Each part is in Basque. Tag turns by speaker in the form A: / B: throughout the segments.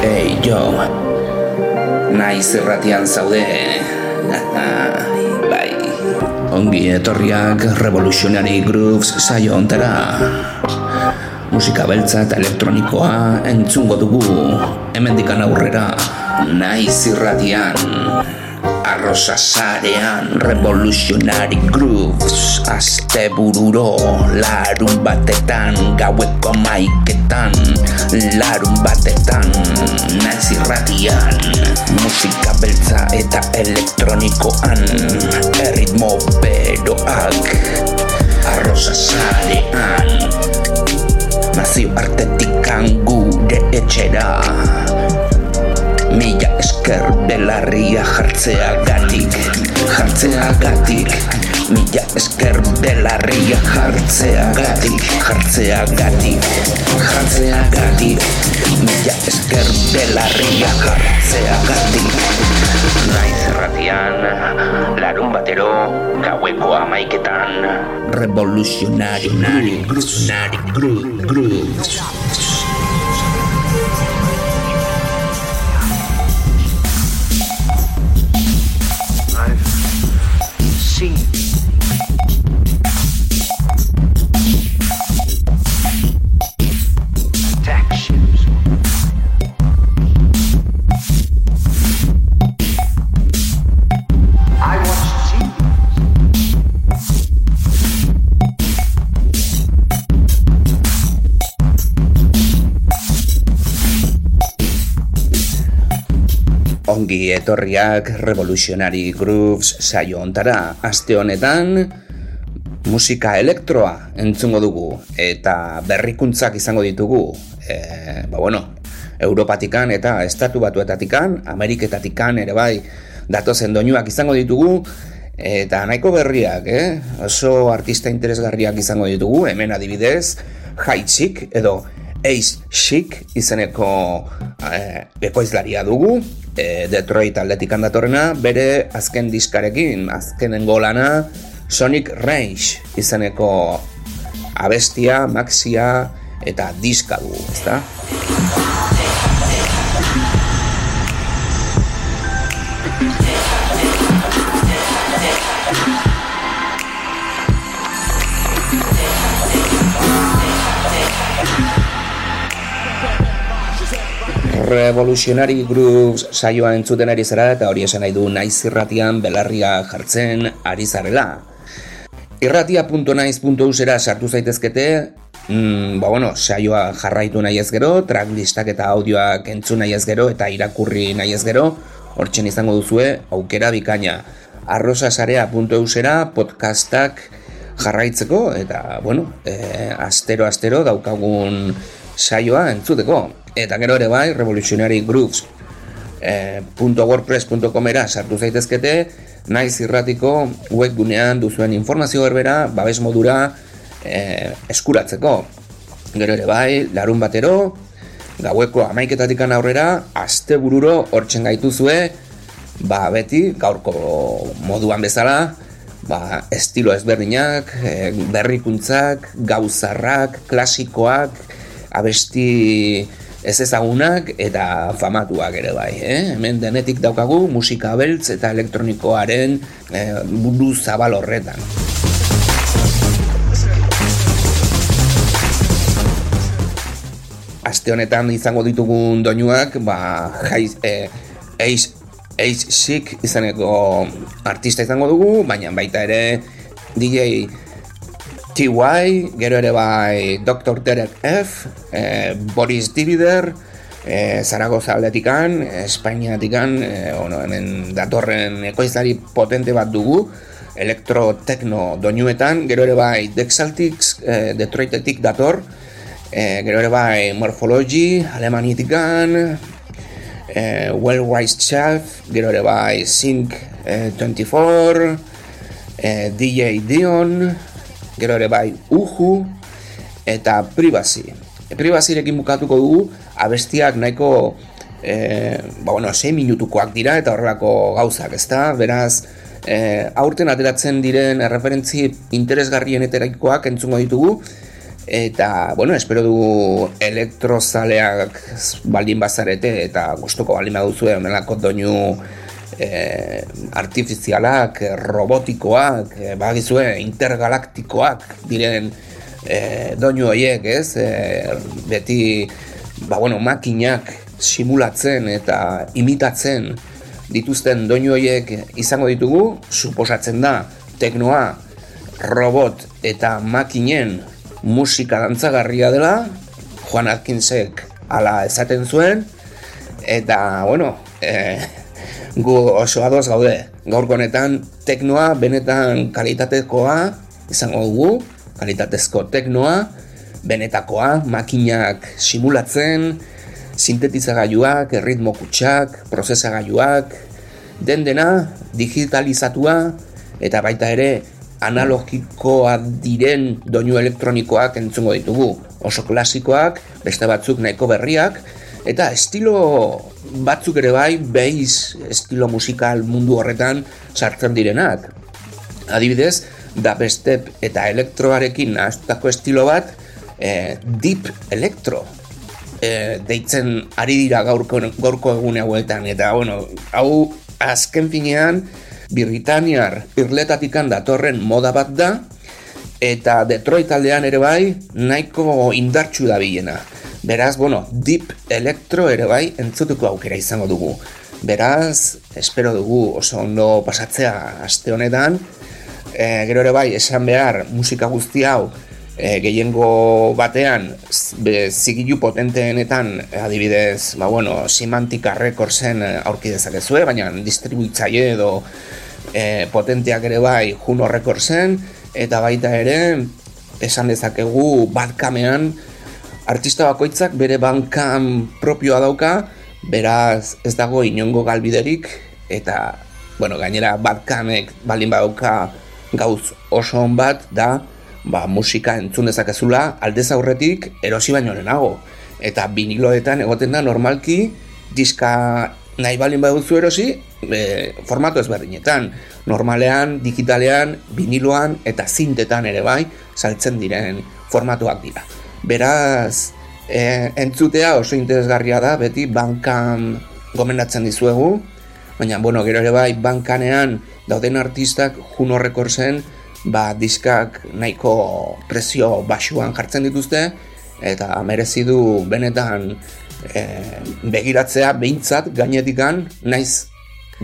A: Hey, jo Naiz erratian zaude. Bai. Ongi etorriak Revolutionary Grooves saio ontera Musika beltza eta elektronikoa entzungo dugu Hemendikan aurrera. Naiz irratian Arrosa zarean Revolutionary Grooves Azte bururo Larun batetan Gaueko maiketan Larun batetan Naiz irratian Musika beltza eta elektronikoan Erritmo beroak Arrosa zarean Nazio artetikan gure etxera Mila esker belarria jartzea gatik Jartzea gatik Mila esker belarria jartzea gatik Jartzea gatik Jartzea gatik Mila esker belarria jartzea gatik Naiz erratian Larun batero Gaueko amaiketan Revolutionary Revolutionary Grooves Grooves Ongi etorriak Revolutionary Grooves saio ontara aste honetan musika elektroa entzungo dugu eta berrikuntzak izango ditugu e, ba bueno, Europatikan eta Estatu Batuetatikan, Ameriketatikan ere bai datozen doinuak izango ditugu eta nahiko berriak, eh? oso artista interesgarriak izango ditugu, hemen adibidez, Chic edo Ace Chic izeneko eh, ekoizlaria dugu, eh, Detroit atletikan datorrena, bere azken diskarekin, azkenengo lana, Sonic Range izeneko abestia, maxia eta diska dugu, ezta? Revolutionary Grooves saioa entzuten ari zara eta hori esan nahi du naiz irratian belarria jartzen ari zarela. Irratia.naiz.usera sartu zaitezkete, mm, ba bueno, saioa jarraitu nahi ez gero, tracklistak eta audioak entzun nahi ez gero eta irakurri nahi ez gero, hortzen izango duzue aukera bikaina. arrosasarea.eusera podcastak jarraitzeko eta, bueno, e, astero astero daukagun saioa entzuteko. Eta gero ere bai, Revolutionary Grooves eh, .wordpress.comera sartu zaitezkete, naiz irratiko webgunean duzuen informazio berbera, babes modura eh, eskuratzeko. Gero ere bai, larun batero, gaueko amaiketatik aurrera, aste bururo hortzen gaituzue, ba beti, gaurko moduan bezala, ba, estilo ezberdinak, eh, berrikuntzak, gauzarrak, klasikoak, abesti ez ezagunak eta famatuak ere bai. Eh? Hemen denetik daukagu musika beltz eta elektronikoaren eh, buru zabal horretan. Aste honetan izango ditugun doinuak, ba, jaiz, eh, Ace Chic izaneko artista izango dugu, baina baita ere DJ TY, gero ere bai Dr. Derek F, eh, Boris Divider, eh, Zaragoza aldetikan, Espainiatikan, eh, bueno, hemen datorren ekoizari potente bat dugu, elektro-tekno doinuetan, gero ere bai Dexaltix, eh, Detroitetik dator, eh, gero ere bai Morphology, Alemanitikan, eh, Well Wise Chef, gero ere bai Sync eh, 24, eh, DJ Dion, gero ere bai Uhu eta Privacy. Privacyrekin bukatuko dugu abestiak nahiko e, ba, bueno, 6 minutukoak dira eta horrelako gauzak, ezta? Beraz, e, aurten ateratzen diren erreferentzi interesgarrien eteraikoak entzungo ditugu eta, bueno, espero dugu elektrozaleak baldin bazarete eta gustoko baldin baduzue honelako doinu e, artifizialak, robotikoak, e, bagizue intergalaktikoak diren e, doinu horiek, ez? E, beti, ba, bueno, makinak simulatzen eta imitatzen dituzten doinu horiek izango ditugu, suposatzen da, teknoa, robot eta makinen musika dantzagarria dela, Juan Atkinsek ala esaten zuen, eta, bueno, e, gu oso adoz gaude. Gaurko honetan teknoa benetan kalitatekoa izango dugu, kalitatezko teknoa, benetakoa, makinak simulatzen, sintetizagailuak, erritmo kutsak, prozesagailuak, den dena digitalizatua eta baita ere analogikoa diren doinu elektronikoak entzungo ditugu. Oso klasikoak, beste batzuk nahiko berriak, eta estilo batzuk ere bai, beiz estilo musikal mundu horretan sartzen direnak. Adibidez, da beste eta elektroarekin nahaztako estilo bat, e, deep electro. E, deitzen ari dira gaurko, gaurko egune hauetan, eta bueno, hau azken finean, Britaniar irletatikan datorren moda bat da, eta Detroit aldean ere bai nahiko indartxu da bilena. Beraz, bueno, Deep Electro ere bai entzutuko aukera izango dugu. Beraz, espero dugu oso ondo pasatzea aste honetan. E, gero ere bai, esan behar musika guzti hau e, gehiengo batean be, zigilu potenteenetan adibidez, ba bueno, Simantika Recordsen aurki dezakezue, baina distribuitzaile edo e, potenteak ere bai Juno Recordsen eta baita ere esan dezakegu Badcamean artista bakoitzak bere bankan propioa dauka, beraz ez dago inongo galbiderik eta bueno, gainera Badcamek balin badauka gauz oso on bat da ba, musika entzun dezakezula aldez aurretik erosi baino lehenago. Eta viniloetan egoten da normalki diska nahi balin baduzu erosi e, formatu ezberdinetan. Normalean, digitalean, viniloan eta zintetan ere bai saltzen diren formatuak dira beraz e, entzutea oso interesgarria da beti bankan gomendatzen dizuegu baina bueno, gero ere bai bankanean dauden artistak juno rekorzen ba, diskak nahiko presio basuan jartzen dituzte eta merezi du benetan e, begiratzea behintzat gainetikan naiz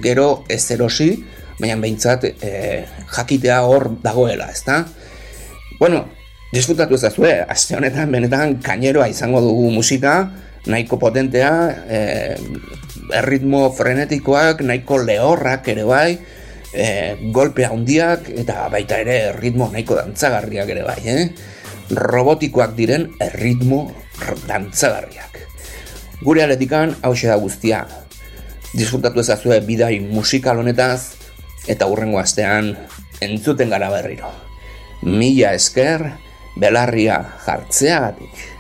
A: gero ez erosi baina behintzat e, jakitea hor dagoela, ezta? Bueno, disfrutatu ezazue, azte honetan benetan kaineroa izango dugu musika, nahiko potentea, e, erritmo frenetikoak, nahiko lehorrak ere bai, e, golpe handiak eta baita ere ritmo nahiko dantzagarriak ere bai, eh? robotikoak diren erritmo dantzagarriak. Gure aletikan hau da guztia. Disfrutatu ezazue bidai musikal honetaz eta hurrengo astean entzuten gara berriro. Mila esker, belarria jartzeagatik.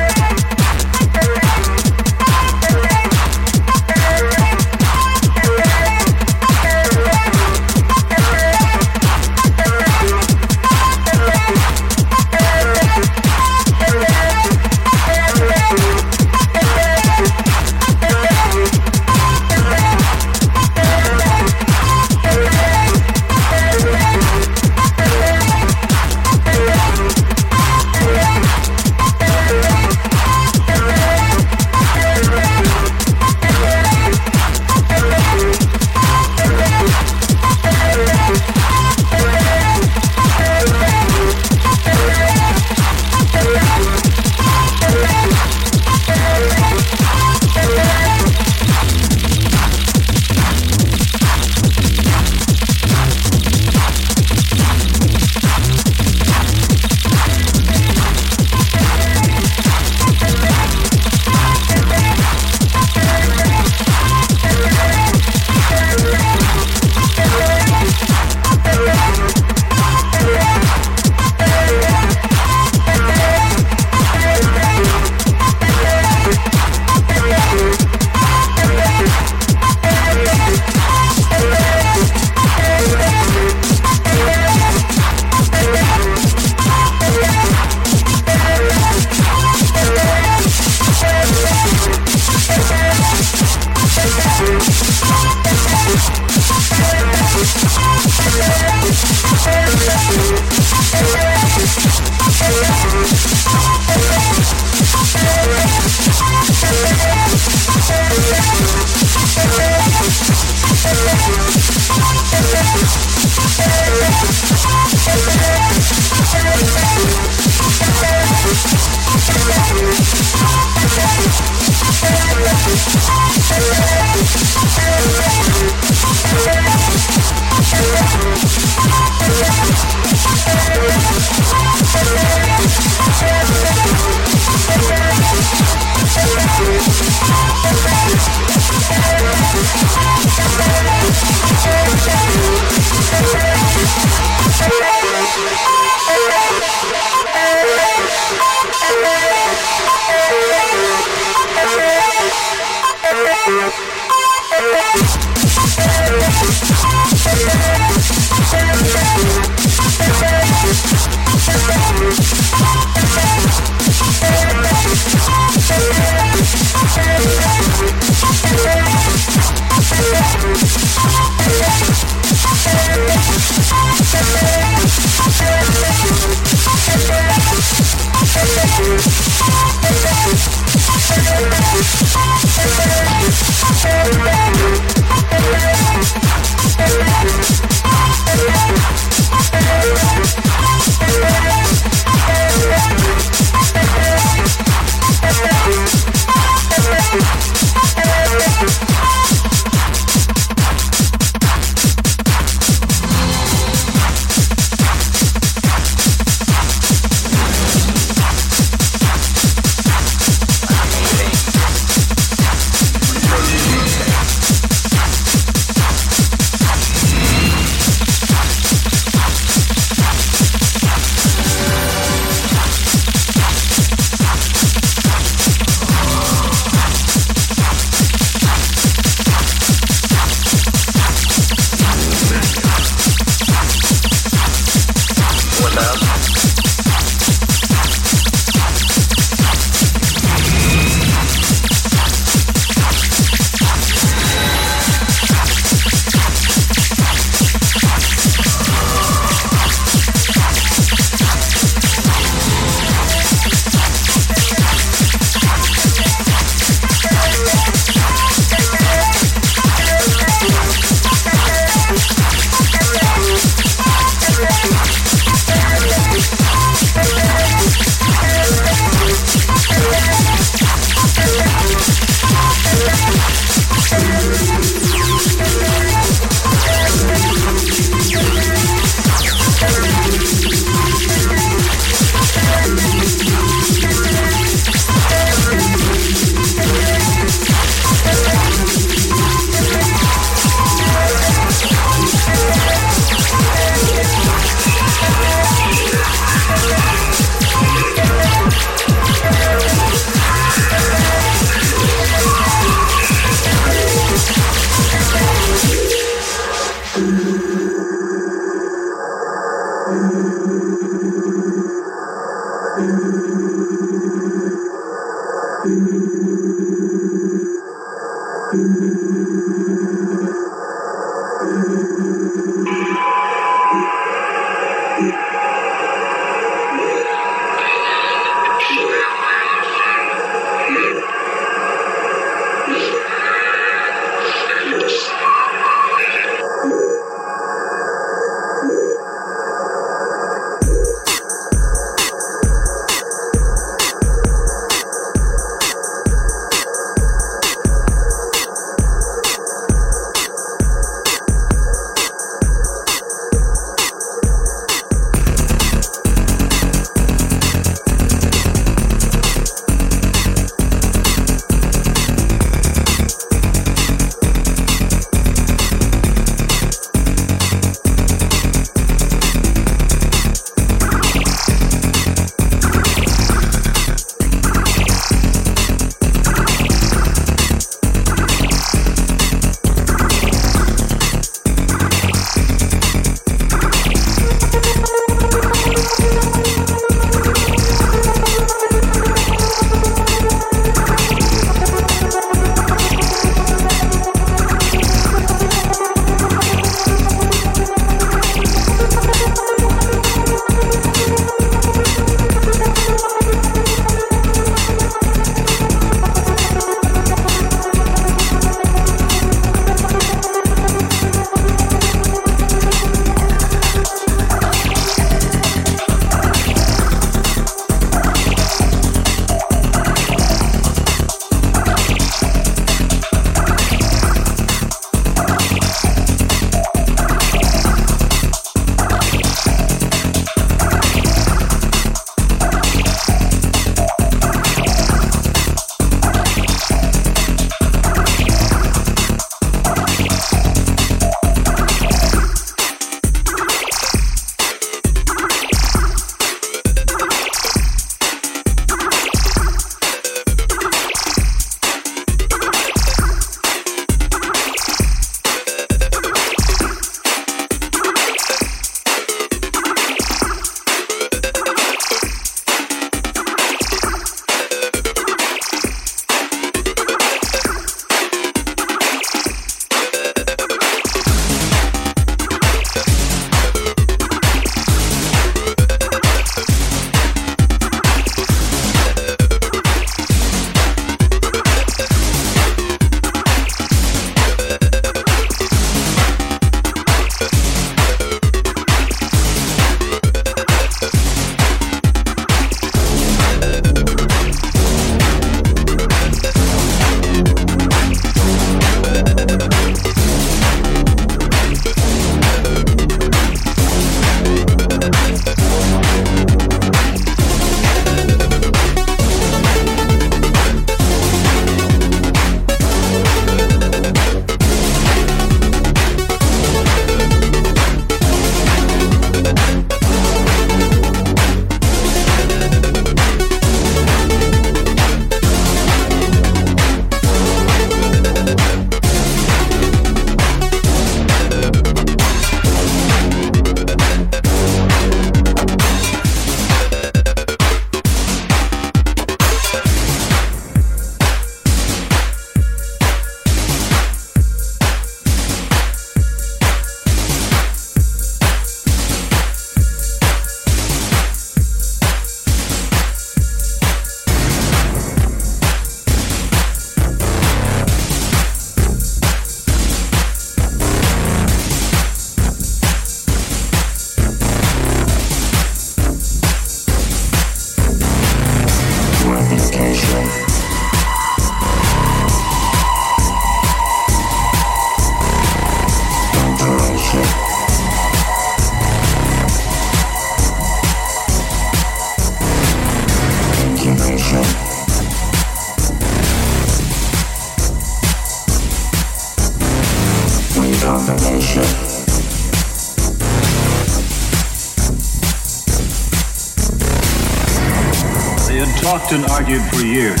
B: Argued for years,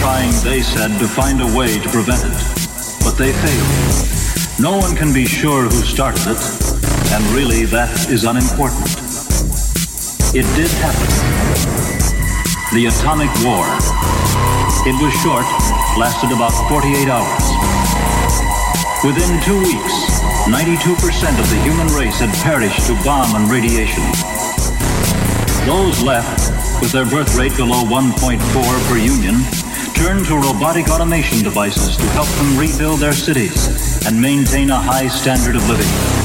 B: trying, they said, to find a way to prevent it. But they failed. No one can be sure who started it, And really, that is unimportant. It did happen. The atomic war. It was short, lasted about 48 hours. Within two weeks, 92% of the human race had perished to bomb and radiation. Those left, with their birth rate below 1.4 per union, turn to robotic automation devices to help them rebuild their cities and maintain a high standard of living.